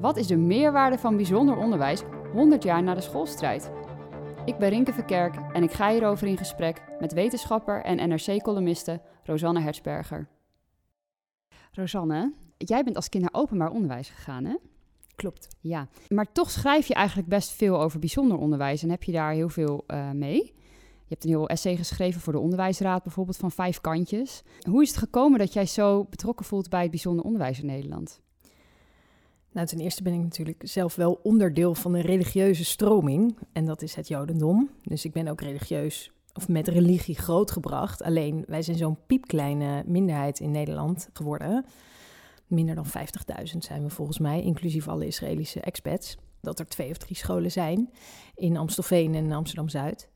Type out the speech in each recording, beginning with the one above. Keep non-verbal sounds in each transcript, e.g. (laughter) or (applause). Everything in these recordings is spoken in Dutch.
Wat is de meerwaarde van bijzonder onderwijs 100 jaar na de schoolstrijd? Ik ben Rinke Verkerk en ik ga hierover in gesprek met wetenschapper en NRC-columniste Rosanne Hertzberger. Rosanne, jij bent als kind naar openbaar onderwijs gegaan, hè? Klopt. Ja, maar toch schrijf je eigenlijk best veel over bijzonder onderwijs en heb je daar heel veel uh, mee. Je hebt een heel essay geschreven voor de Onderwijsraad, bijvoorbeeld van vijf kantjes. Hoe is het gekomen dat jij zo betrokken voelt bij het bijzonder onderwijs in Nederland? Nou, ten eerste ben ik natuurlijk zelf wel onderdeel van een religieuze stroming. En dat is het Jodendom. Dus ik ben ook religieus of met religie grootgebracht. Alleen wij zijn zo'n piepkleine minderheid in Nederland geworden. Minder dan 50.000 zijn we volgens mij, inclusief alle Israëlische expats. Dat er twee of drie scholen zijn in Amstelveen en Amsterdam Zuid.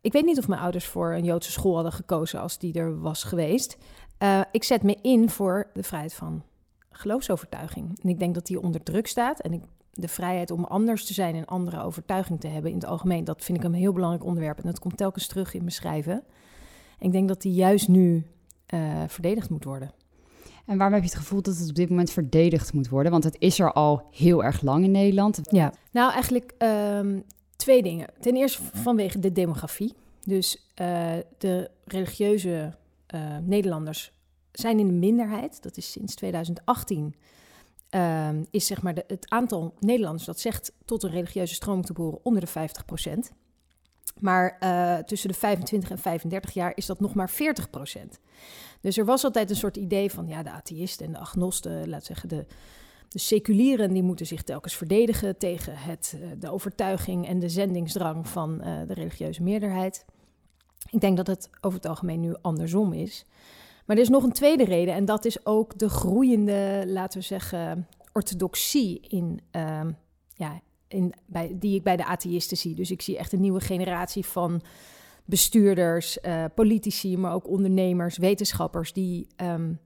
Ik weet niet of mijn ouders voor een Joodse school hadden gekozen als die er was geweest. Uh, ik zet me in voor de vrijheid van geloofsovertuiging. En ik denk dat die onder druk staat. En ik, de vrijheid om anders te zijn en andere overtuiging te hebben in het algemeen, dat vind ik een heel belangrijk onderwerp. En dat komt telkens terug in mijn schrijven. En ik denk dat die juist nu uh, verdedigd moet worden. En waarom heb je het gevoel dat het op dit moment verdedigd moet worden? Want het is er al heel erg lang in Nederland. Ja, nou eigenlijk um, twee dingen. Ten eerste vanwege de demografie. Dus uh, de religieuze uh, Nederlanders zijn in de minderheid. Dat is sinds 2018. Uh, ehm, is zeg maar de, het aantal Nederlanders dat zegt tot een religieuze stroming te behoren onder de 50 procent. Maar uh, tussen de 25 en 35 jaar is dat nog maar 40 procent. Dus er was altijd een soort idee van ja, de atheïsten en de agnosten, laat zeggen de, de seculieren, die moeten zich telkens verdedigen tegen het, uh, de overtuiging en de zendingsdrang van uh, de religieuze meerderheid. Ik denk dat het over het algemeen nu andersom is. Maar er is nog een tweede reden en dat is ook de groeiende, laten we zeggen, orthodoxie in, uh, ja, in, bij, die ik bij de atheïsten zie. Dus ik zie echt een nieuwe generatie van bestuurders, uh, politici, maar ook ondernemers, wetenschappers die um,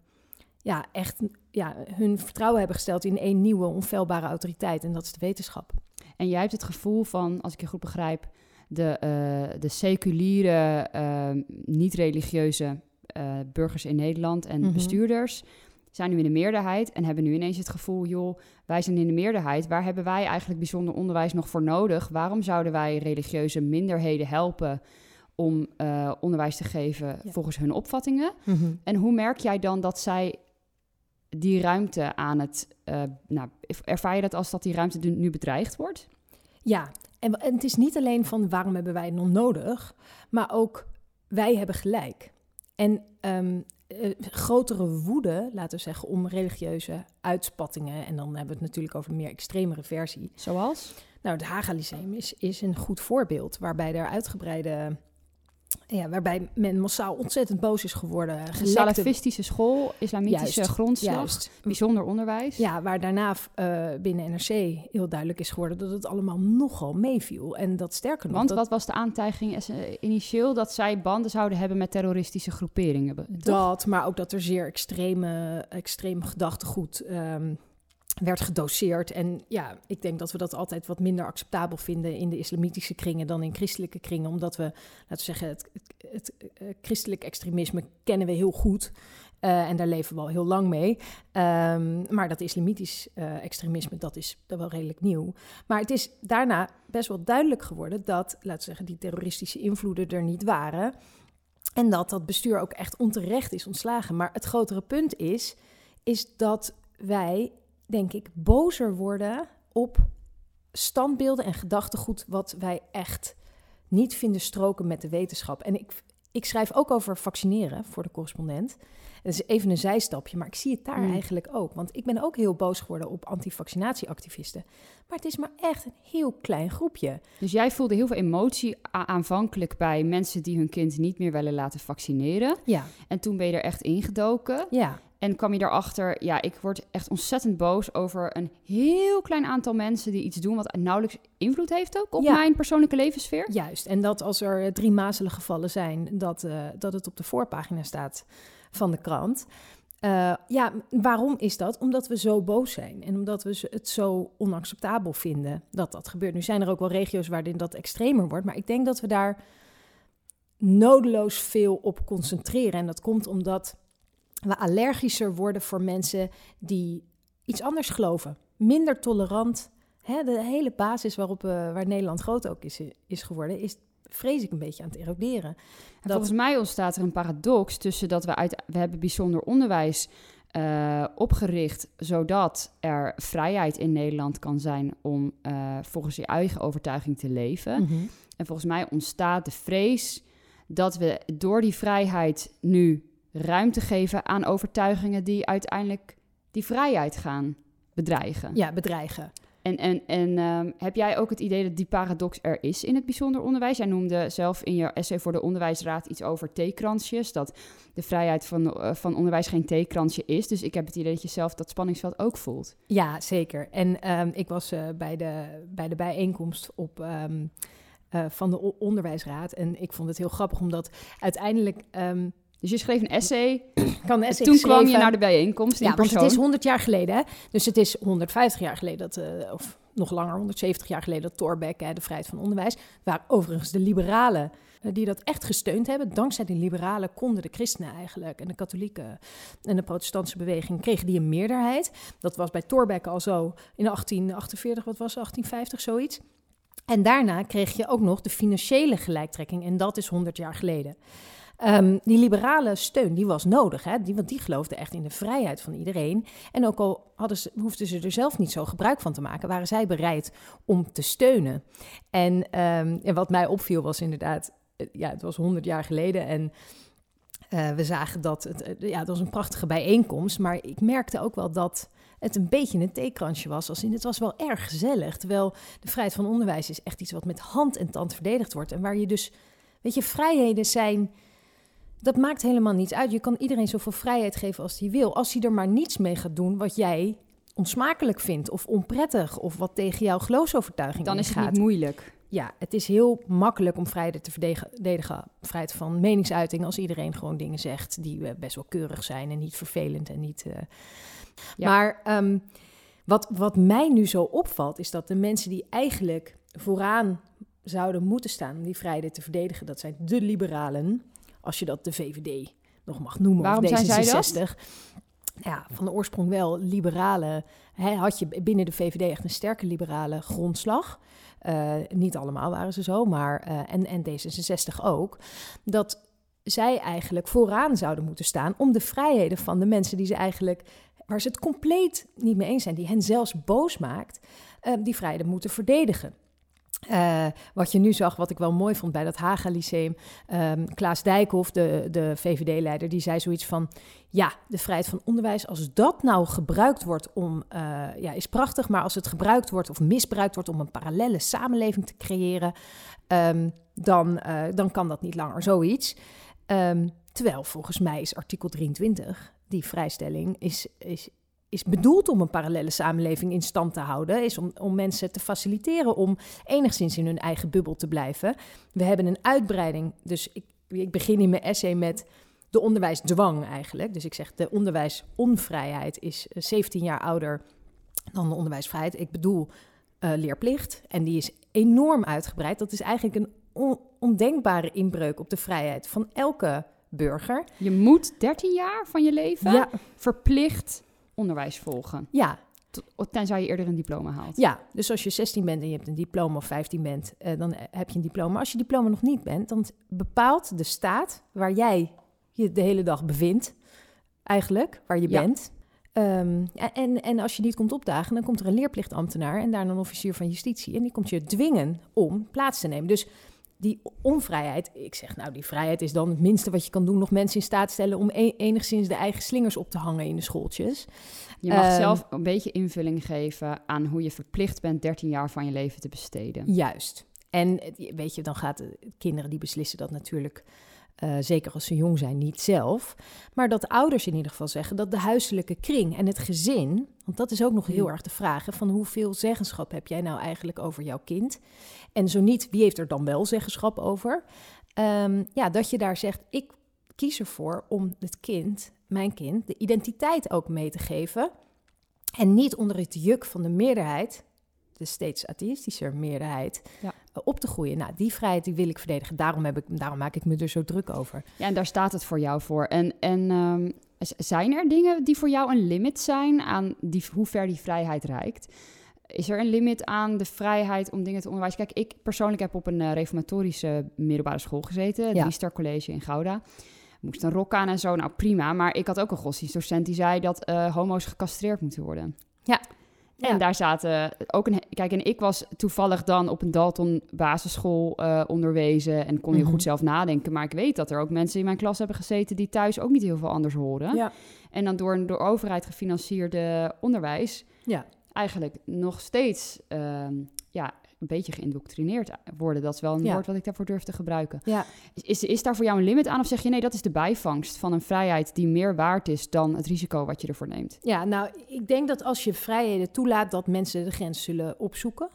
ja, echt ja, hun vertrouwen hebben gesteld in één nieuwe onfeilbare autoriteit en dat is de wetenschap. En jij hebt het gevoel van, als ik je goed begrijp, de, uh, de seculiere, uh, niet-religieuze uh, burgers in Nederland en mm -hmm. bestuurders zijn nu in de meerderheid en hebben nu ineens het gevoel, joh, wij zijn in de meerderheid. Waar hebben wij eigenlijk bijzonder onderwijs nog voor nodig? Waarom zouden wij religieuze minderheden helpen om uh, onderwijs te geven ja. volgens hun opvattingen? Mm -hmm. En hoe merk jij dan dat zij die ruimte aan het, uh, nou, ervaar je dat als dat die ruimte nu bedreigd wordt? Ja, en, en het is niet alleen van waarom hebben wij het nog nodig, maar ook wij hebben gelijk. En um, uh, grotere woede, laten we zeggen, om religieuze uitspattingen. En dan hebben we het natuurlijk over een meer extremere versie. Zoals? Nou, het Haga Lyceum is, is een goed voorbeeld, waarbij er uitgebreide ja, waarbij men massaal ontzettend boos is geworden. Salafistische school, islamitische juist, grondslag, juist. bijzonder onderwijs. Ja, waar daarna uh, binnen NRC heel duidelijk is geworden dat het allemaal nogal meeviel. En dat sterker nog... Want dat, wat was de aantijging initieel? Dat zij banden zouden hebben met terroristische groeperingen? Toch? Dat, maar ook dat er zeer extreme, extreem gedachtegoed... Um, werd gedoseerd. En ja, ik denk dat we dat altijd wat minder acceptabel vinden in de islamitische kringen dan in christelijke kringen. Omdat we, laten we zeggen, het, het, uh, christelijk extremisme kennen we heel goed. Uh, en daar leven we al heel lang mee. Um, maar dat islamitisch uh, extremisme, dat is wel redelijk nieuw. Maar het is daarna best wel duidelijk geworden dat, laten we zeggen, die terroristische invloeden er niet waren. En dat dat bestuur ook echt onterecht is ontslagen. Maar het grotere punt is, is dat wij denk ik, bozer worden op standbeelden en gedachtegoed wat wij echt niet vinden stroken met de wetenschap. En ik, ik schrijf ook over vaccineren voor de correspondent. Dat is even een zijstapje, maar ik zie het daar mm. eigenlijk ook. Want ik ben ook heel boos geworden op antivaccinatieactivisten. Maar het is maar echt een heel klein groepje. Dus jij voelde heel veel emotie aanvankelijk bij mensen die hun kind niet meer willen laten vaccineren. Ja. En toen ben je er echt ingedoken. Ja. En kwam je erachter, ja, ik word echt ontzettend boos over een heel klein aantal mensen die iets doen wat nauwelijks invloed heeft ook op ja. mijn persoonlijke levenssfeer. Juist, en dat als er drie mazelen gevallen zijn, dat, uh, dat het op de voorpagina staat van de krant. Uh, ja, waarom is dat? Omdat we zo boos zijn en omdat we het zo onacceptabel vinden dat dat gebeurt. Nu zijn er ook wel regio's waarin dat extremer wordt, maar ik denk dat we daar nodeloos veel op concentreren. En dat komt omdat we allergischer worden voor mensen die iets anders geloven. minder tolerant. Hè, de hele basis waarop uh, waar Nederland groot ook is, is geworden, is vrees ik een beetje aan het eroderen. Dat... Volgens mij ontstaat er een paradox tussen dat we uit we hebben bijzonder onderwijs uh, opgericht zodat er vrijheid in Nederland kan zijn om uh, volgens je eigen overtuiging te leven. Mhm. En volgens mij ontstaat de vrees dat we door die vrijheid nu ruimte geven aan overtuigingen die uiteindelijk die vrijheid gaan bedreigen. Ja, bedreigen. En, en, en um, heb jij ook het idee dat die paradox er is in het bijzonder onderwijs? Jij noemde zelf in je essay voor de Onderwijsraad iets over theekransjes. Dat de vrijheid van, uh, van onderwijs geen theekransje is. Dus ik heb het idee dat je zelf dat spanningsveld ook voelt. Ja, zeker. En um, ik was uh, bij, de, bij de bijeenkomst op. Um, uh, van de onderwijsraad. En ik vond het heel grappig, omdat uiteindelijk dus je schreef een essay. (clears throat) Kan essay Toen kwam je naar de bijeenkomst. Ja, want het is 100 jaar geleden. Hè? Dus het is 150 jaar geleden, dat, uh, of nog langer, 170 jaar geleden, dat Thorbecke, hè, de vrijheid van onderwijs. Waar overigens de liberalen uh, die dat echt gesteund hebben. Dankzij die liberalen konden de christenen eigenlijk en de katholieken en de protestantse beweging kregen die een meerderheid. Dat was bij Thorbecke al zo in 1848, wat was het, 1850, zoiets. En daarna kreeg je ook nog de financiële gelijktrekking. En dat is 100 jaar geleden. Um, die liberale steun die was nodig, hè? Die, want die geloofden echt in de vrijheid van iedereen. En ook al hadden ze, hoefden ze er zelf niet zo gebruik van te maken, waren zij bereid om te steunen. En, um, en wat mij opviel was inderdaad, ja, het was 100 jaar geleden en uh, we zagen dat het, ja, het was een prachtige bijeenkomst, maar ik merkte ook wel dat het een beetje een theekransje was. Als in, het was wel erg gezellig. Terwijl de vrijheid van onderwijs is echt iets wat met hand en tand verdedigd wordt. En waar je dus, weet je, vrijheden zijn. Dat maakt helemaal niets uit. Je kan iedereen zoveel vrijheid geven als hij wil. Als hij er maar niets mee gaat doen wat jij onsmakelijk vindt of onprettig of wat tegen jouw geloofsovertuiging Dan is het gaat. niet moeilijk. Ja, het is heel makkelijk om vrijheid te verdedigen. Vrijheid van meningsuiting als iedereen gewoon dingen zegt die uh, best wel keurig zijn en niet vervelend en niet... Uh, ja. Maar um, wat, wat mij nu zo opvalt, is dat de mensen die eigenlijk vooraan zouden moeten staan om die vrijheid te verdedigen, dat zijn de liberalen, als je dat de VVD nog mag noemen. Waarom of D66. zijn zij dat? Ja, van de oorsprong wel liberale. Hè, had je binnen de VVD echt een sterke liberale grondslag. Uh, niet allemaal waren ze zo, maar uh, en, en D66 ook. Dat zij eigenlijk vooraan zouden moeten staan om de vrijheden van de mensen die ze eigenlijk waar ze het compleet niet mee eens zijn, die hen zelfs boos maakt, uh, die vrijheden moeten verdedigen. Uh, wat je nu zag, wat ik wel mooi vond bij dat Haga Lyceum, um, Klaas Dijkhoff, de, de VVD-leider, die zei zoiets van: ja, de vrijheid van onderwijs, als dat nou gebruikt wordt om, uh, ja, is prachtig, maar als het gebruikt wordt of misbruikt wordt om een parallele samenleving te creëren, um, dan, uh, dan kan dat niet langer zoiets. Um, terwijl volgens mij is artikel 23 die vrijstelling is, is, is bedoeld om een parallele samenleving in stand te houden. Is om, om mensen te faciliteren om enigszins in hun eigen bubbel te blijven. We hebben een uitbreiding. Dus ik, ik begin in mijn essay met de onderwijsdwang eigenlijk. Dus ik zeg de onderwijsonvrijheid is 17 jaar ouder dan de onderwijsvrijheid. Ik bedoel uh, leerplicht. En die is enorm uitgebreid. Dat is eigenlijk een on, ondenkbare inbreuk op de vrijheid van elke burger. Je moet 13 jaar van je leven ja. verplicht onderwijs volgen. Ja. Tenzij je eerder een diploma haalt. Ja, dus als je 16 bent en je hebt een diploma of 15 bent, uh, dan heb je een diploma. Als je diploma nog niet bent, dan bepaalt de staat waar jij je de hele dag bevindt, eigenlijk, waar je ja. bent. Um, en, en als je niet komt opdagen, dan komt er een leerplichtambtenaar en daarna een officier van justitie. En die komt je dwingen om plaats te nemen. Dus die onvrijheid, ik zeg nou, die vrijheid is dan het minste wat je kan doen. Nog mensen in staat stellen om e enigszins de eigen slingers op te hangen in de schooltjes. Je mag um, zelf een beetje invulling geven aan hoe je verplicht bent 13 jaar van je leven te besteden. Juist. En weet je, dan gaat kinderen die beslissen dat natuurlijk. Uh, zeker als ze jong zijn, niet zelf. Maar dat ouders in ieder geval zeggen dat de huiselijke kring en het gezin. Want dat is ook nog heel erg de vraag: hè, van hoeveel zeggenschap heb jij nou eigenlijk over jouw kind? En zo niet, wie heeft er dan wel zeggenschap over? Um, ja, dat je daar zegt: ik kies ervoor om het kind, mijn kind, de identiteit ook mee te geven. En niet onder het juk van de meerderheid, de steeds atheïstische meerderheid, ja. op te groeien. Nou, die vrijheid die wil ik verdedigen. Daarom, heb ik, daarom maak ik me er zo druk over. Ja, en daar staat het voor jou voor. En, en um, zijn er dingen die voor jou een limit zijn aan die, hoe ver die vrijheid reikt? Is er een limit aan de vrijheid om dingen te onderwijzen? Kijk, ik persoonlijk heb op een uh, reformatorische middelbare school gezeten, het ja. College in Gouda. Moest een rok aan en zo, nou prima. Maar ik had ook een godsdienstdocent die zei dat uh, homo's gecastreerd moeten worden. Ja. En daar zaten ook een. Kijk, en ik was toevallig dan op een Dalton basisschool uh, onderwezen en kon heel goed zelf nadenken. Maar ik weet dat er ook mensen in mijn klas hebben gezeten die thuis ook niet heel veel anders horen. Ja. En dan door een door overheid gefinancierde onderwijs. Ja. Eigenlijk nog steeds uh, ja, een beetje geïndoctrineerd worden. Dat is wel een Ja. woord wat ik daarvoor durf te gebruiken. Ja. Is, is, daar voor jou een limit aan? Of zeg je nee, dat is de bijvangst van een vrijheid die meer waard is dan het risico wat je ervoor neemt? Ja, nou, ik denk dat als je vrijheden toelaat, dat mensen de grens zullen opzoeken.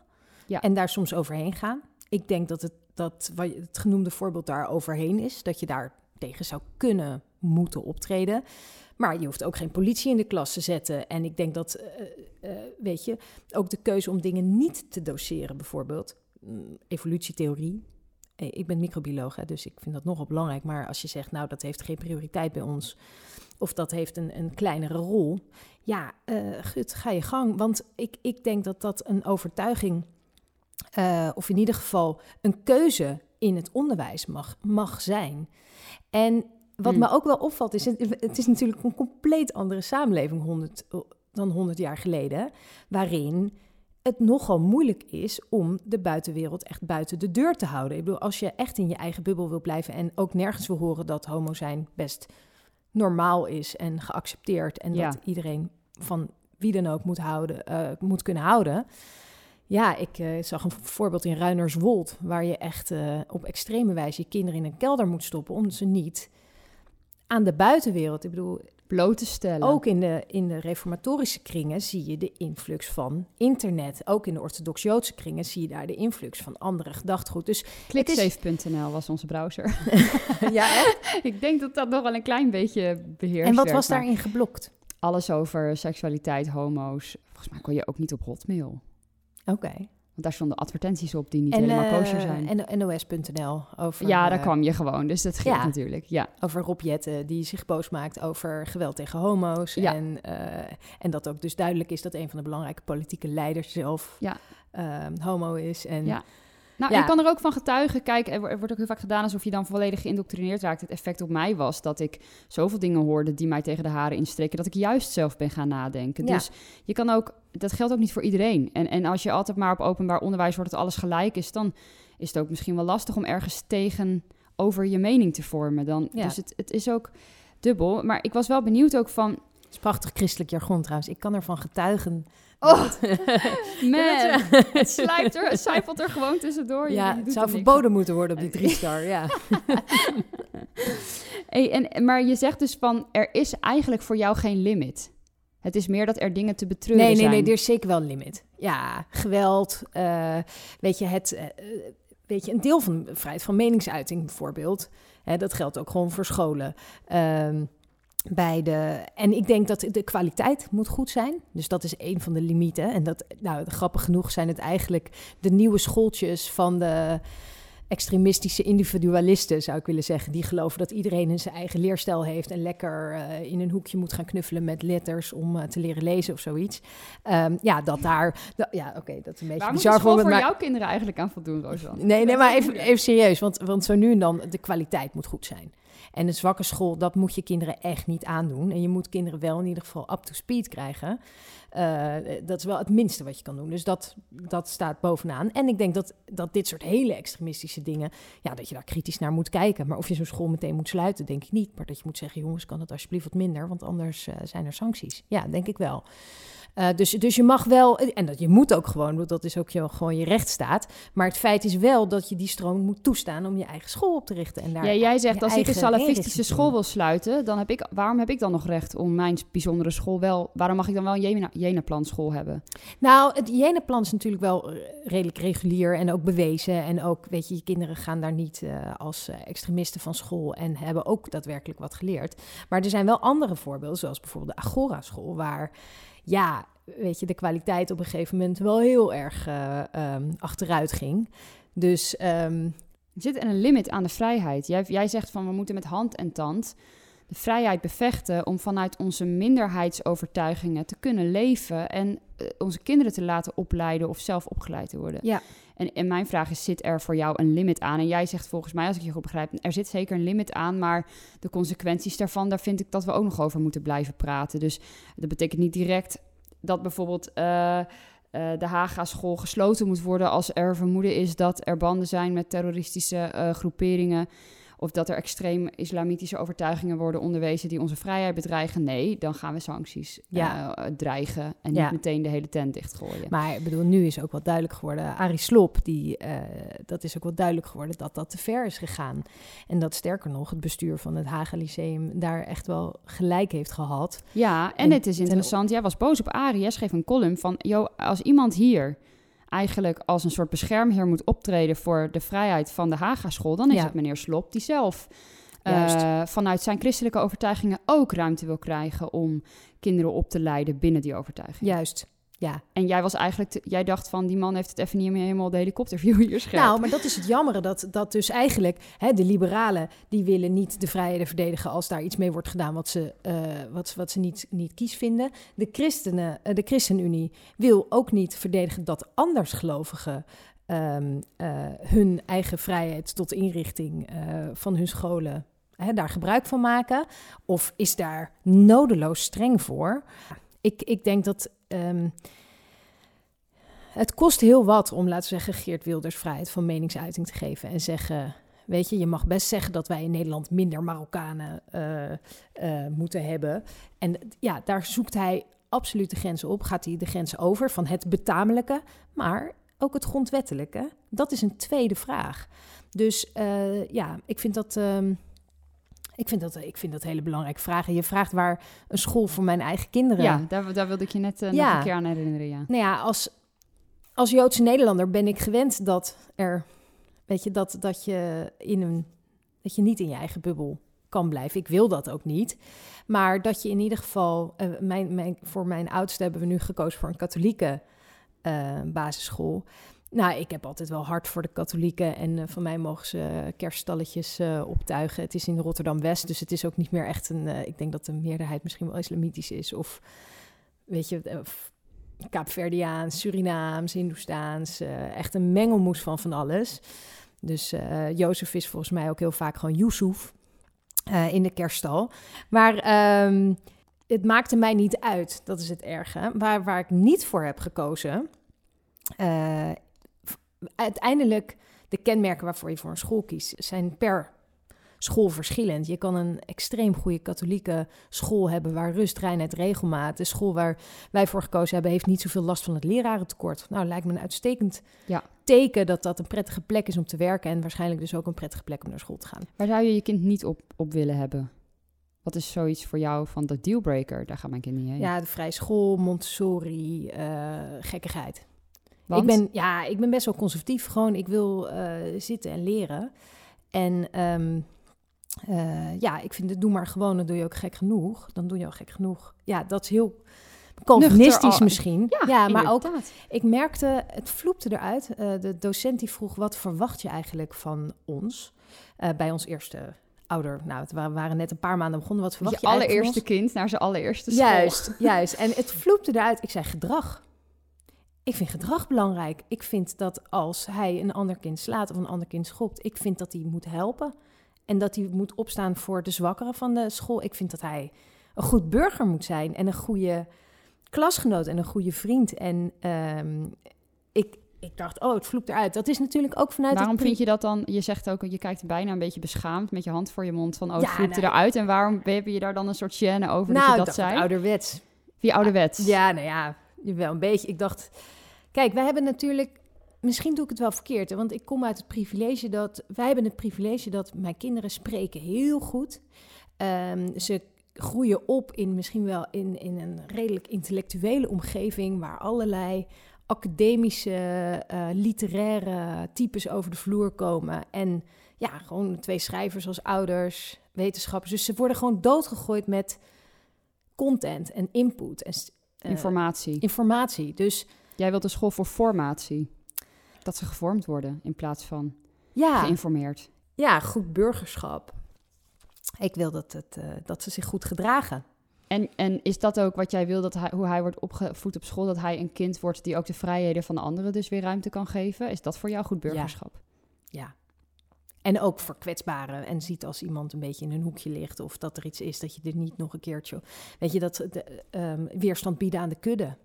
Ja. En daar soms overheen gaan. Ik denk dat het, dat wat het genoemde voorbeeld daar overheen is. Dat je daar tegen zou kunnen moeten optreden. Maar je hoeft ook geen politie in de klas te zetten. En ik denk dat, eh, eh, weet je, ook de keuze om dingen niet te doseren, bijvoorbeeld. mm, Evolutietheorie. Eh, Ik ben microbioloog, hè, dus ik vind dat nogal belangrijk. Maar als je zegt, nou, dat heeft geen prioriteit bij ons. Of dat heeft een, een kleinere rol. Ja, eh, gut, ga je gang. Want ik, ik denk dat dat een overtuiging, of in ieder geval een keuze in het onderwijs mag, mag zijn. En wat Hmm. me ook wel opvalt, is het, is natuurlijk een compleet andere samenleving 100, dan 100 jaar geleden, waarin het nogal moeilijk is om de buitenwereld echt buiten de deur te houden. Ik bedoel, als je echt in je eigen bubbel wil blijven en ook nergens wil horen dat homo zijn best normaal is en geaccepteerd en Ja. dat iedereen van wie dan ook moet, houden, eh, moet kunnen houden. Ja, ik eh, zag een voorbeeld in Ruinerswold, waar je echt eh, op extreme wijze je kinderen in een kelder moet stoppen, omdat ze niet aan de buitenwereld, ik bedoel, Bloot te stellen. ook in de, in de reformatorische kringen zie je de influx van internet. Ook in de orthodox-Joodse kringen zie je daar de influx van andere gedachtegoed. Dus Clicksafe.nl was onze browser. (laughs) ja, echt? (laughs) ik denk dat dat nog wel een klein beetje beheerst En wat werd, was maar daarin geblokt? Alles over seksualiteit, homo's. Volgens mij kon je ook niet op Hotmail. Oké. Want daar stonden advertenties op die niet En, helemaal eh, kosher zijn. en nos.nl over, ja, daar eh, kwam je gewoon. Dus dat ja. natuurlijk. Ja. over Rob Jetten, die zich boos maakt over geweld tegen homo's. Ja. En, eh, en dat ook dus duidelijk is dat een van de belangrijke politieke leiders zelf Ja. eh, homo is. En Ja. Nou, Ja. ik kan er ook van getuigen. Kijk, er wo- wordt ook heel vaak gedaan alsof je dan volledig geïndoctrineerd raakt. Het effect op mij was dat ik zoveel dingen hoorde die mij tegen de haren instreken, dat ik juist zelf ben gaan nadenken. Ja. Dus je kan ook, dat geldt ook niet voor iedereen. En, en als je altijd maar op openbaar onderwijs wordt dat alles gelijk is, dan is het ook misschien wel lastig om ergens tegen over je mening te vormen. Dan, Ja. Dus het, het is ook dubbel. Maar ik was wel benieuwd ook van, het is prachtig christelijk jargon trouwens. Ik kan ervan getuigen. Oh, (laughs) man, het slijpt er, het er gewoon tussendoor. Ja, je het zou er niks verboden moeten worden op die drie (laughs) star. Ja. (laughs) Hey, en, maar je zegt dus van, er is eigenlijk voor jou geen limit. Het is meer dat er dingen te betreuren Nee, nee, zijn. nee, er is zeker wel een limit. Ja, geweld, eh, weet je, het, eh, weet je, een deel van de vrijheid van meningsuiting bijvoorbeeld. Hè, dat geldt ook gewoon voor scholen. Ehm, bij de, en ik denk dat de kwaliteit moet goed zijn. Dus dat is een van de limieten. En dat, nou, grappig genoeg zijn het eigenlijk de nieuwe schooltjes van de extremistische individualisten, zou ik willen zeggen. Die geloven dat iedereen in zijn eigen leerstijl heeft en lekker eh, in een hoekje moet gaan knuffelen met letters om eh, te leren lezen of zoiets. Ehm, ja, dat daar. da- ja, oké, dat is een beetje Waar moet bizar voor maar- jouw kinderen eigenlijk aan voldoen, Rosanne? Nee, nee, maar even, even serieus. Want, want zo nu en dan, de kwaliteit moet goed zijn. En een zwakke school, dat moet je kinderen echt niet aandoen. En je moet kinderen wel in ieder geval up to speed krijgen. Eh, dat is wel het minste wat je kan doen. Dus dat, dat staat bovenaan. En ik denk dat, dat dit soort hele extremistische dingen... ja, dat je daar kritisch naar moet kijken. Maar of je zo'n school meteen moet sluiten, denk ik niet. Maar dat je moet zeggen, jongens, kan het alsjeblieft wat minder... want anders eh, zijn er sancties. Ja, denk ik wel. Eh, dus, dus je mag wel, en dat je moet ook gewoon, want dat is ook je, gewoon je rechtsstaat. Maar het feit is wel dat je die stroom moet toestaan om je eigen school op te richten. En daar Ja, jij zegt, als ik een salafistische school wil sluiten, dan heb ik, waarom heb ik dan nog recht om mijn bijzondere school wel... Waarom mag ik dan wel een Jena- Jena-plan school hebben? Nou, het Jenaplan is natuurlijk wel eh, redelijk regulier en ook bewezen. En ook, weet je, je kinderen gaan daar niet eh, als extremisten van school en hebben ook daadwerkelijk wat geleerd. Maar er zijn wel andere voorbeelden, zoals bijvoorbeeld de Agora-school, waar, ja, weet je, de kwaliteit op een gegeven moment wel heel erg eh, ehm, achteruit ging. Dus ehm, Er zit een limit aan de vrijheid. Jij, jij zegt van, we moeten met hand en tand. de vrijheid bevechten om vanuit onze minderheidsovertuigingen te kunnen leven en eh, onze kinderen te laten opleiden of zelf opgeleid te worden. Ja. En, en mijn vraag is, zit er voor jou een limit aan? En jij zegt volgens mij, als ik je goed begrijp, er zit zeker een limit aan, maar de consequenties daarvan, daar vind ik dat we ook nog over moeten blijven praten. Dus dat betekent niet direct dat bijvoorbeeld uh, de Haga-school gesloten moet worden als er vermoeden is dat er banden zijn met terroristische uh, groeperingen of dat er extreem islamitische overtuigingen worden onderwezen die onze vrijheid bedreigen. Nee, dan gaan we sancties ja. uh, dreigen en niet meteen de hele tent dichtgooien. Maar ik bedoel, nu is ook wel duidelijk geworden, Arie Slob, die, uh, dat is ook wel duidelijk geworden dat dat te ver is gegaan. En dat sterker nog, het bestuur van het Haga Lyceum daar echt wel gelijk heeft gehad. Ja, en, het is interessant, jij was boos op Arie, jij schreef een column van, joh, als iemand hier eigenlijk als een soort beschermheer moet optreden voor de vrijheid van de Haga-school, dan is het meneer Slop die zelf uh, vanuit zijn christelijke overtuigingen ook ruimte wil krijgen om kinderen op te leiden binnen die overtuiging. Juist. Ja. En jij was eigenlijk, jij dacht van die man heeft het even niet meer helemaal de helikopterview hier scherp. Nou, maar dat is het jammere dat, dat dus eigenlijk hè, de liberalen die willen niet de vrijheden verdedigen als daar iets mee wordt gedaan wat ze, uh, wat, wat ze niet, niet kies vinden. De christenen, uh, de ChristenUnie wil ook niet verdedigen dat andersgelovigen um, hun eigen vrijheid tot inrichting van hun scholen hè, daar gebruik van maken. Of is daar nodeloos streng voor. Ik, ik denk dat Um, het kost heel wat om, laten we zeggen, Geert Wilders vrijheid van meningsuiting te geven. En zeggen, weet je, je mag best zeggen dat wij in Nederland minder Marokkanen uh, uh, moeten hebben. En ja, daar zoekt hij absoluut de grenzen op. Gaat hij de grenzen over van het betamelijke, maar ook het grondwettelijke? Dat is een tweede vraag. Dus uh, ja, ik vind dat. Um, ik vind, dat, ik vind dat hele belangrijke vragen. Je vraagt waar een school voor mijn eigen kinderen... Ja, daar, daar wilde ik je net uh, ja. nog een keer aan herinneren, ja. Nou ja, als, als Joodse Nederlander ben ik gewend dat er... Weet je, dat, dat je in een... Dat je niet in je eigen bubbel kan blijven. Ik wil dat ook niet. Maar dat je in ieder geval... Uh, mijn, mijn, voor mijn oudste hebben we nu gekozen voor een katholieke uh, basisschool... Nou, ik heb altijd wel hard voor de katholieken. En uh, van mij mogen ze kerststalletjes uh, optuigen. Het is in Rotterdam-West, dus het is ook niet meer echt een... Uh, ik denk dat de meerderheid misschien wel islamitisch is. Of, weet je, Kaapverdiaans, Surinaams, Hindoestaans. echt een mengelmoes van van alles. Dus Jozef is volgens mij ook heel vaak gewoon Yusuf in de kerststal. Maar... Um, het maakte mij niet uit, dat is het erge. Waar, waar ik niet voor heb gekozen, uiteindelijk de kenmerken waarvoor je voor een school kiest, zijn per school verschillend. Je kan een extreem goede katholieke school hebben waar rust, reinheid, regelmaat. De school waar wij voor gekozen hebben, heeft niet zoveel last van het lerarentekort. Nou, lijkt me een uitstekend ja. teken dat dat een prettige plek is om te werken en waarschijnlijk dus ook een prettige plek om naar school te gaan. Waar zou je je kind niet op, op willen hebben? Wat is zoiets voor jou van de dealbreaker? Daar gaat mijn kind niet heen. Ja, de vrije school, Montessori, uh, gekkigheid. Ik ben, ja, ik ben best wel conservatief. Gewoon, ik wil uh, zitten en leren. En um, uh, ja, ik vind het doe maar gewoon, dan doe je ook gek genoeg. Dan doe je ook gek genoeg. Ja, dat is heel Calvinistisch misschien. Ja, ja maar ook, ik merkte, het vloepte eruit. Uh, de docent die vroeg, wat verwacht je eigenlijk van ons? Uh, bij ons eerste ouder, nou, het waren, waren net een paar maanden begonnen. Wat verwacht je, je allereerste kind naar zijn allereerste school. Juist, juist. En het vloepte eruit. Ik zei gedrag. Ik vind gedrag belangrijk. Ik vind dat als hij een ander kind slaat of een ander kind schopt, ik vind dat hij moet helpen. En dat hij moet opstaan voor de zwakkeren van de school. Ik vind dat hij een goed burger moet zijn en een goede klasgenoot en een goede vriend. En um, ik, ik dacht, oh, het vloekt eruit. Dat is natuurlijk ook vanuit. Waarom vind je dat dan? Je zegt ook, je kijkt bijna een beetje beschaamd met je hand voor je mond van, oh, het ja, vloekt nou, eruit. En waarom heb je daar dan een soort gêne over nou, dat je dat zei? ouderwets. Wie ouderwets? Ja, nou ja, wel een beetje. Ik dacht, Kijk, wij hebben natuurlijk. Misschien doe ik het wel verkeerd, want ik kom uit het privilege dat. Wij hebben het privilege dat mijn kinderen spreken heel goed. Um, ze groeien op in misschien wel in, in een redelijk intellectuele omgeving waar allerlei academische, uh, literaire types over de vloer komen. En ja, gewoon twee schrijvers als ouders, wetenschappers. Dus ze worden gewoon doodgegooid met content en input en informatie. Informatie. Dus Jij wilt een school voor formatie. Dat ze gevormd worden in plaats van ja. geïnformeerd. Ja, goed burgerschap. Ik wil dat, het, uh, dat ze zich goed gedragen. En, en is dat ook wat jij wil, dat hij, hoe hij wordt opgevoed op school? Dat hij een kind wordt die ook de vrijheden van de anderen dus weer ruimte kan geven? Is dat voor jou goed burgerschap? Ja. ja. En ook voor kwetsbaren. En ziet als iemand een beetje in een hoekje ligt of dat er iets is dat je er niet nog een keertje. Weet je, dat de, um, weerstand bieden aan de kudde.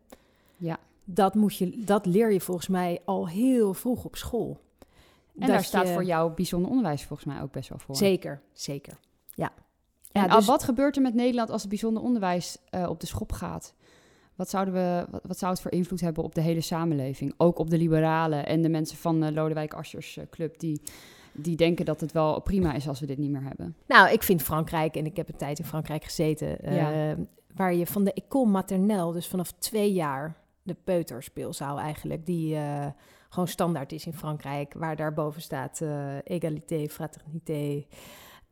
Ja. Dat, moet je, dat leer je volgens mij al heel vroeg op school. En daar staat voor jou bijzonder onderwijs volgens mij ook best wel voor. Zeker, zeker. Ja. En ja, dus... wat gebeurt er met Nederland als het bijzonder onderwijs uh, op de schop gaat? Wat, zouden we, wat, wat, zou het voor invloed hebben op de hele samenleving? Ook op de liberalen en de mensen van de Lodewijk Asscher uh, Club... die die denken dat het wel prima is als we dit niet meer hebben. Nou, ik vind Frankrijk, en ik heb een tijd in Frankrijk gezeten, ja. uh, waar je van de école maternelle, dus vanaf twee jaar, de peuterspeelzaal eigenlijk, die uh, gewoon standaard is in Frankrijk, waar daarboven staat uh, égalité, fraternité,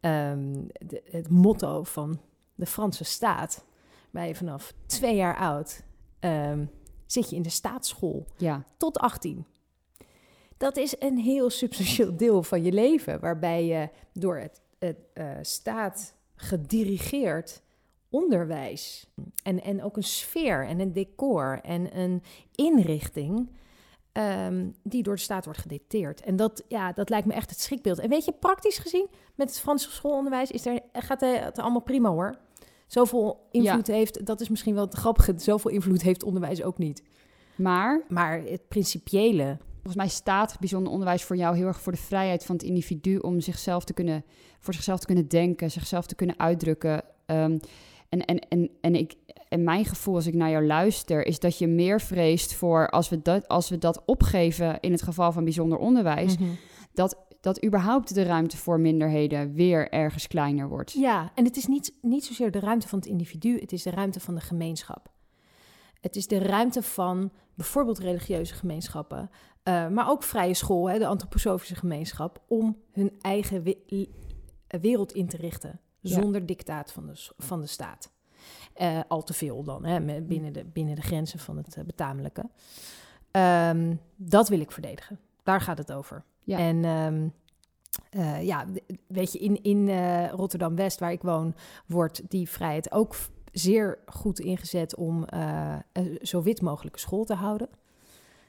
um, de, het motto van de Franse staat. Waar je vanaf twee jaar oud um, zit je in de staatsschool ja. tot 18 dat is een heel substantieel deel van je leven, waarbij je door het, het uh, staat gedirigeerd onderwijs en, en ook een sfeer en een decor en een inrichting um, die door de staat wordt gedicteerd. En dat, ja, dat lijkt me echt het schrikbeeld. En weet je, praktisch gezien, met het Franse schoolonderwijs is er, gaat het allemaal prima hoor. Zoveel invloed ja. heeft, dat is misschien wel het grappige, zoveel invloed heeft onderwijs ook niet. Maar? Maar het principiële volgens mij staat bijzonder onderwijs voor jou heel erg voor de vrijheid van het individu om zichzelf te kunnen, voor zichzelf te kunnen denken, zichzelf te kunnen uitdrukken. Um, en, en, en, en, ik, en mijn gevoel als ik naar jou luister, is dat je meer vreest voor als we dat, als we dat opgeven in het geval van bijzonder onderwijs, mm -hmm. dat, dat überhaupt de ruimte voor minderheden weer ergens kleiner wordt. Ja, en het is niet, niet zozeer de ruimte van het individu, het is de ruimte van de gemeenschap. Het is de ruimte van bijvoorbeeld religieuze gemeenschappen, uh, maar ook vrije school, hè, de antroposofische gemeenschap, om hun eigen we wereld in te richten. Zonder ja. dictaat van de, van de staat. Uh, al te veel dan, hè, binnen, de, binnen de grenzen van het uh, betamelijke. Um, dat wil ik verdedigen. Daar gaat het over. Ja. En um, ja, weet je, in, in Rotterdam-West, waar ik woon, wordt die vrijheid ook zeer goed ingezet om zo wit mogelijke school te houden.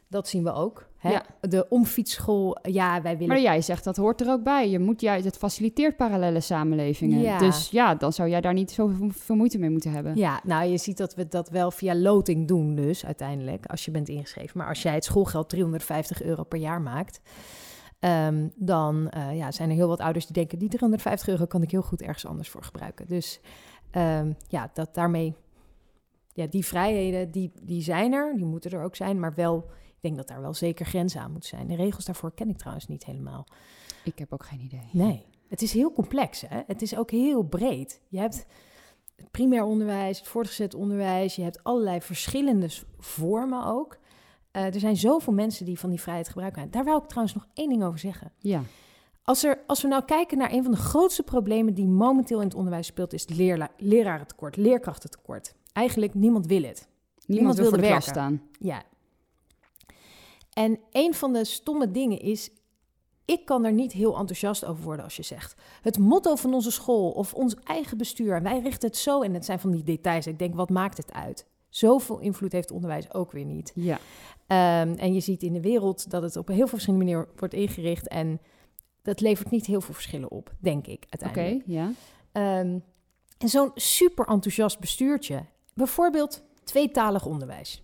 Dat zien we ook. Hè? Ja. De omfietsschool, ja, wij willen... Maar jij zegt dat hoort er ook bij. Je moet juist, het faciliteert parallele samenlevingen. Ja. Dus ja, dan zou jij daar niet zoveel moeite mee moeten hebben. Ja, nou, je ziet dat we dat wel via loting doen dus uiteindelijk, als je bent ingeschreven. Maar als jij het schoolgeld 350 euro per jaar maakt... Um, dan uh, ja, zijn er heel wat ouders die denken... die 350 euro kan ik heel goed ergens anders voor gebruiken. Dus um, ja, dat daarmee... Ja, die vrijheden, die, die zijn er, die moeten er ook zijn, maar wel ik denk dat daar wel zeker grenzen aan moeten zijn. De regels daarvoor ken ik trouwens niet helemaal. Ik heb ook geen idee. Nee, het is heel complex. Hè? Het is ook heel breed. Je hebt het primair onderwijs, het voortgezet onderwijs. Je hebt allerlei verschillende vormen ook. Uh, er zijn zoveel mensen die van die vrijheid gebruik maken. Daar wil ik trouwens nog één ding over zeggen. Ja. Als, er, als we nou kijken naar een van de grootste problemen die momenteel in het onderwijs speelt, is het leerla- lerarentekort, leerkrachtentekort. Eigenlijk niemand wil het. Niemand, niemand wil, wil de klas staan. Ja, en een van de stomme dingen is, ik kan er niet heel enthousiast over worden als je zegt. Het motto van onze school of ons eigen bestuur, wij richten het zo en het zijn van die details. Ik denk, wat maakt het uit? Zoveel invloed heeft onderwijs ook weer niet. Ja. Um, en je ziet in de wereld dat het op een heel veel verschillende manieren wordt ingericht. En dat levert niet heel veel verschillen op, denk ik uiteindelijk. Oké, okay, ja. Um, en zo'n super enthousiast bestuurtje, bijvoorbeeld tweetalig onderwijs.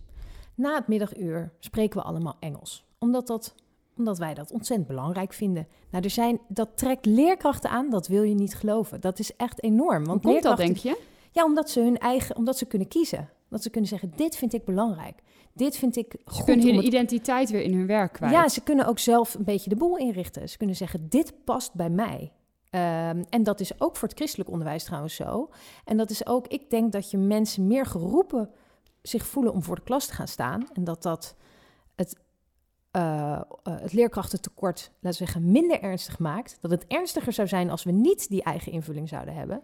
Na het middaguur spreken we allemaal Engels. Omdat, dat, omdat wij dat ontzettend belangrijk vinden. Nou, er zijn, dat trekt leerkrachten aan, dat wil je niet geloven. Dat is echt enorm. Want Hoe komt dat, denk je? Ja, omdat ze hun eigen, omdat ze kunnen kiezen. Dat ze kunnen zeggen, dit vind ik belangrijk. Dit vind ik goed. Ze kunnen hun het... identiteit weer in hun werk kwijt. Ja, ze kunnen ook zelf een beetje de boel inrichten. Ze kunnen zeggen, dit past bij mij. Um, en dat is ook voor het christelijk onderwijs trouwens zo. En dat is ook, ik denk dat je mensen meer geroepen zich voelen om voor de klas te gaan staan. En dat dat het, uh, uh, het leerkrachtentekort, laten we zeggen, minder ernstig maakt. Dat het ernstiger zou zijn als we niet die eigen invulling zouden hebben.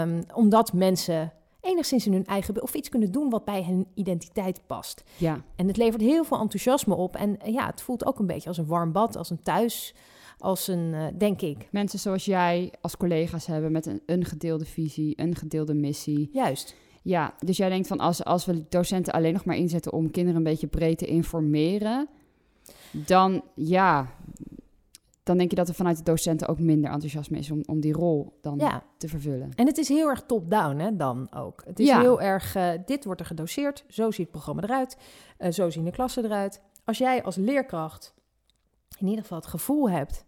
Um, omdat mensen enigszins in hun eigen... of iets kunnen doen wat bij hun identiteit past. Ja. En het levert heel veel enthousiasme op. En eh, ja, het voelt ook een beetje als een warm bad, als een thuis, als een, eh, denk ik. Mensen zoals jij als collega's hebben met een, een gedeelde visie, een gedeelde missie. Juist. Ja, dus jij denkt van als, als we docenten alleen nog maar inzetten om kinderen een beetje breed te informeren, dan ja, dan denk je dat er vanuit de docenten ook minder enthousiasme is om, om die rol dan Ja. te vervullen. En het is heel erg top-down, hè, dan ook. Het is Ja. heel erg, eh, dit wordt er gedoseerd, zo ziet het programma eruit, eh, zo zien de klassen eruit. Als jij als leerkracht in ieder geval het gevoel hebt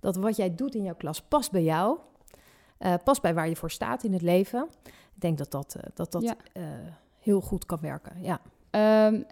dat wat jij doet in jouw klas past bij jou, eh, past bij waar je voor staat in het leven, denk dat dat, eh, dat, dat Ja. eh, heel goed kan werken. Ja. Ehm,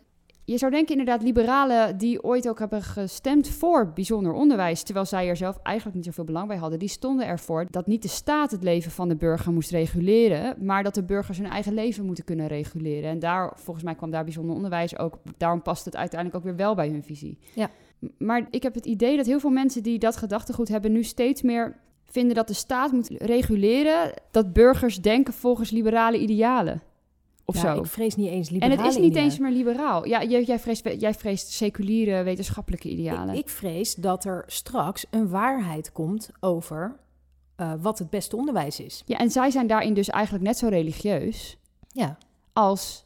je zou denken inderdaad liberalen die ooit ook hebben gestemd voor bijzonder onderwijs, terwijl zij er zelf eigenlijk niet zoveel belang bij hadden, die stonden ervoor dat niet de staat het leven van de burger moest reguleren, maar dat de burgers hun eigen leven moeten kunnen reguleren. En daar, volgens mij kwam daar bijzonder onderwijs ook, daarom past het uiteindelijk ook weer wel bij hun visie. Ja. Maar ik heb het idee dat heel veel mensen die dat gedachtegoed hebben nu steeds meer vinden dat de staat moet reguleren dat burgers denken volgens liberale idealen. Of ja, zo. ik vrees niet eens En liberale het is niet idealen. eens meer liberaal. Ja, jij, jij, vreest, jij vreest seculiere wetenschappelijke idealen. Ik, ik vrees dat er straks een waarheid komt over eh, wat het beste onderwijs is. Ja, en zij zijn daarin dus eigenlijk net zo religieus Ja. als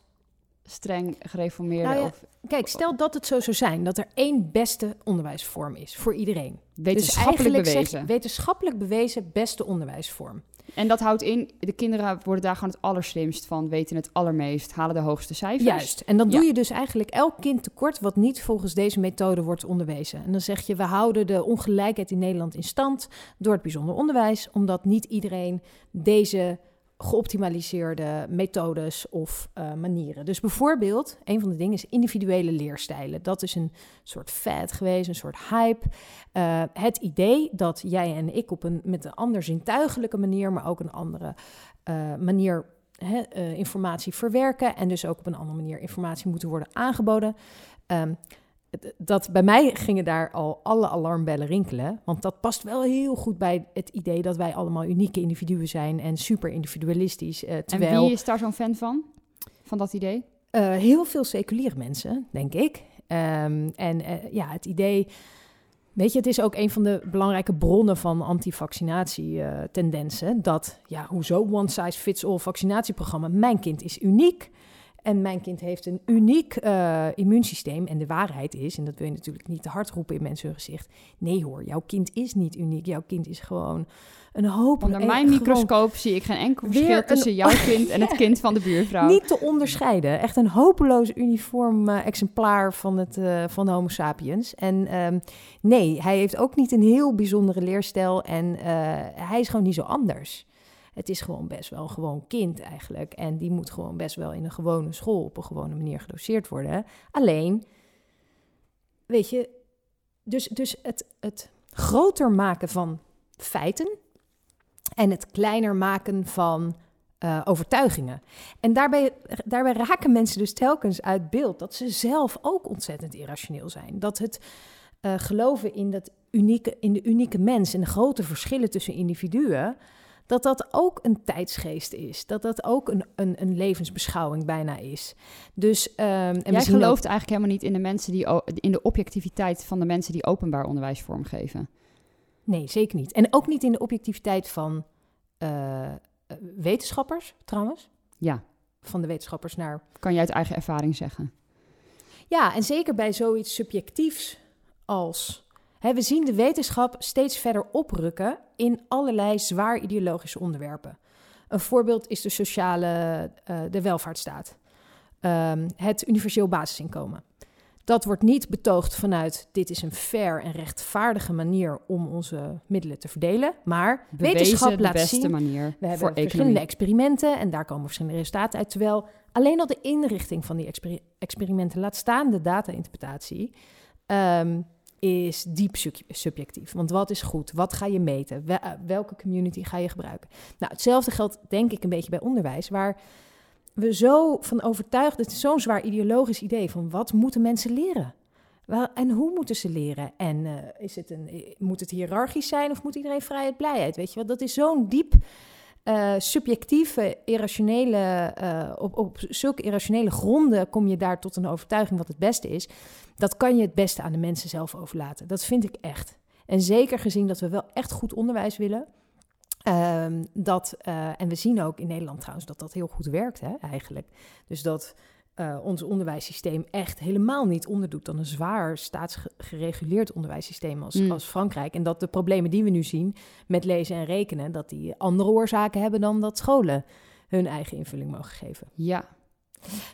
streng gereformeerde Nou ja, of Kijk, stel dat het zo zou zijn dat er één beste onderwijsvorm is voor iedereen. wetenschappelijk dus eigenlijk zeg bewezen. wetenschappelijk bewezen beste onderwijsvorm. En dat houdt in, de kinderen worden daar gewoon het allerslimst van, weten het allermeest, halen de hoogste cijfers. Juist. En dan doe je dus eigenlijk elk kind tekort wat niet volgens deze methode wordt onderwezen. En dan zeg je, we houden de ongelijkheid in Nederland in stand door het bijzonder onderwijs, omdat niet iedereen deze geoptimaliseerde methodes of eh, manieren. Dus bijvoorbeeld, een van de dingen is individuele leerstijlen. Dat is een soort fad geweest, een soort hype. Eh, het idee dat jij en ik op een met een ander zintuigelijke manier, maar ook een andere eh, manier informatie verwerken en dus ook op een andere manier informatie moeten worden aangeboden. Ehm, dat bij mij gingen daar al alle alarmbellen rinkelen, want dat past wel heel goed bij het idee dat wij allemaal unieke individuen zijn en super individualistisch. En terwijl wie is daar zo'n fan van? Van dat idee? eh, heel veel seculiere mensen, denk ik. Ehm, en eh, ja, het idee. Weet je, het is ook een van de belangrijke bronnen van anti-vaccinatie-tendensen. dat, ja, hoezo one-size-fits-all vaccinatieprogramma? Mijn kind is uniek. En mijn kind heeft een uniek eh, immuunsysteem. En de waarheid is, en dat wil je natuurlijk niet te hard roepen in mensen hun gezicht. Nee hoor, jouw kind is niet uniek. Jouw kind is gewoon een hoop. Onder mijn microscoop zie ik geen enkel verschil een- tussen jouw (laughs) kind en het kind van de buurvrouw. Niet te onderscheiden. Echt een hopeloos uniform eh, exemplaar van, het, eh, van de Homo sapiens. En ehm, nee, hij heeft ook niet een heel bijzondere leerstijl. En hij is gewoon niet zo anders. Het is gewoon best wel een gewoon kind eigenlijk. En die moet gewoon best wel in een gewone school op een gewone manier gedoseerd worden. Alleen, weet je, dus, dus het, het groter maken van feiten en het kleiner maken van eh, overtuigingen. En daarbij, daarbij raken mensen dus telkens uit beeld dat ze zelf ook ontzettend irrationeel zijn. Dat het eh, geloven in, dat unieke, in de unieke mens en de grote verschillen tussen individuen, dat dat ook een tijdsgeest is. Dat dat ook een, een, een levensbeschouwing bijna is. Dus, ehm, en Jij ook- gelooft eigenlijk helemaal niet in de mensen die in de objectiviteit van de mensen die openbaar onderwijs vormgeven. Nee, zeker niet. En ook niet in de objectiviteit van eh, eh, wetenschappers, trouwens. Ja, Van de wetenschappers naar kan je uit eigen ervaring zeggen. Ja, en zeker bij zoiets subjectiefs als. Hè, we zien de wetenschap steeds verder oprukken in allerlei zwaar ideologische onderwerpen. Een voorbeeld is de sociale, eh, de welvaartsstaat. Ehm, het universeel basisinkomen. Dat wordt niet betoogd vanuit dit is een fair en rechtvaardige manier om onze middelen te verdelen. Maar wetenschap Bewezen de laat beste zien manier we voor hebben verschillende economie. experimenten en daar komen verschillende resultaten uit. Terwijl alleen al de inrichting van die exper- experimenten, laat staan de data-interpretatie, ehm, is diep sub- subjectief. Want wat is goed? Wat ga je meten? Eh, welke community ga je gebruiken? Nou, hetzelfde geldt denk ik een beetje bij onderwijs, waar we zo van overtuigd, het is zo'n zwaar ideologisch idee van wat moeten mensen leren? En hoe moeten ze leren? En eh, is het een, eh, moet het hiërarchisch zijn of moet iedereen vrijheid, blijheid? Weet je wel, dat is zo'n diep uh, subjectieve, irrationele, op, op zulke irrationele gronden kom je daar tot een overtuiging wat het beste is. Dat kan je het beste aan de mensen zelf overlaten. Dat vind ik echt. En zeker gezien dat we wel echt goed onderwijs willen. Um, dat, uh, en we zien ook in Nederland trouwens dat dat heel goed werkt, hè, eigenlijk. Dus dat uh, ons onderwijssysteem echt helemaal niet onderdoet dan een zwaar staatsgereguleerd onderwijssysteem als, mm. als Frankrijk. En dat de problemen die we nu zien met lezen en rekenen, dat die andere oorzaken hebben dan dat scholen hun eigen invulling mogen geven. Ja,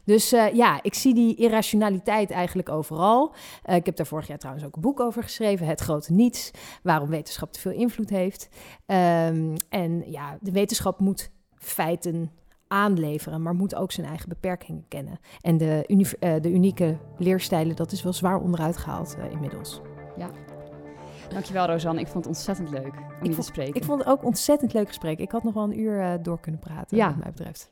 dus uh, ja, ik zie die irrationaliteit eigenlijk overal. Uh, ik heb daar vorig jaar trouwens ook een boek over geschreven, Het Grote Niets, waarom wetenschap te veel invloed heeft. Um, en ja, de wetenschap moet feiten aanleveren, maar moet ook zijn eigen beperkingen kennen. En de, uni uh, de unieke leerstijlen, dat is wel zwaar onderuit gehaald inmiddels. Ja. Dankjewel, Rosanne. Ik vond het ontzettend leuk om je te spreken. Ik vond het ook ontzettend leuk gesprek. Ik had nog wel een uur door kunnen praten, ja. wat mij betreft.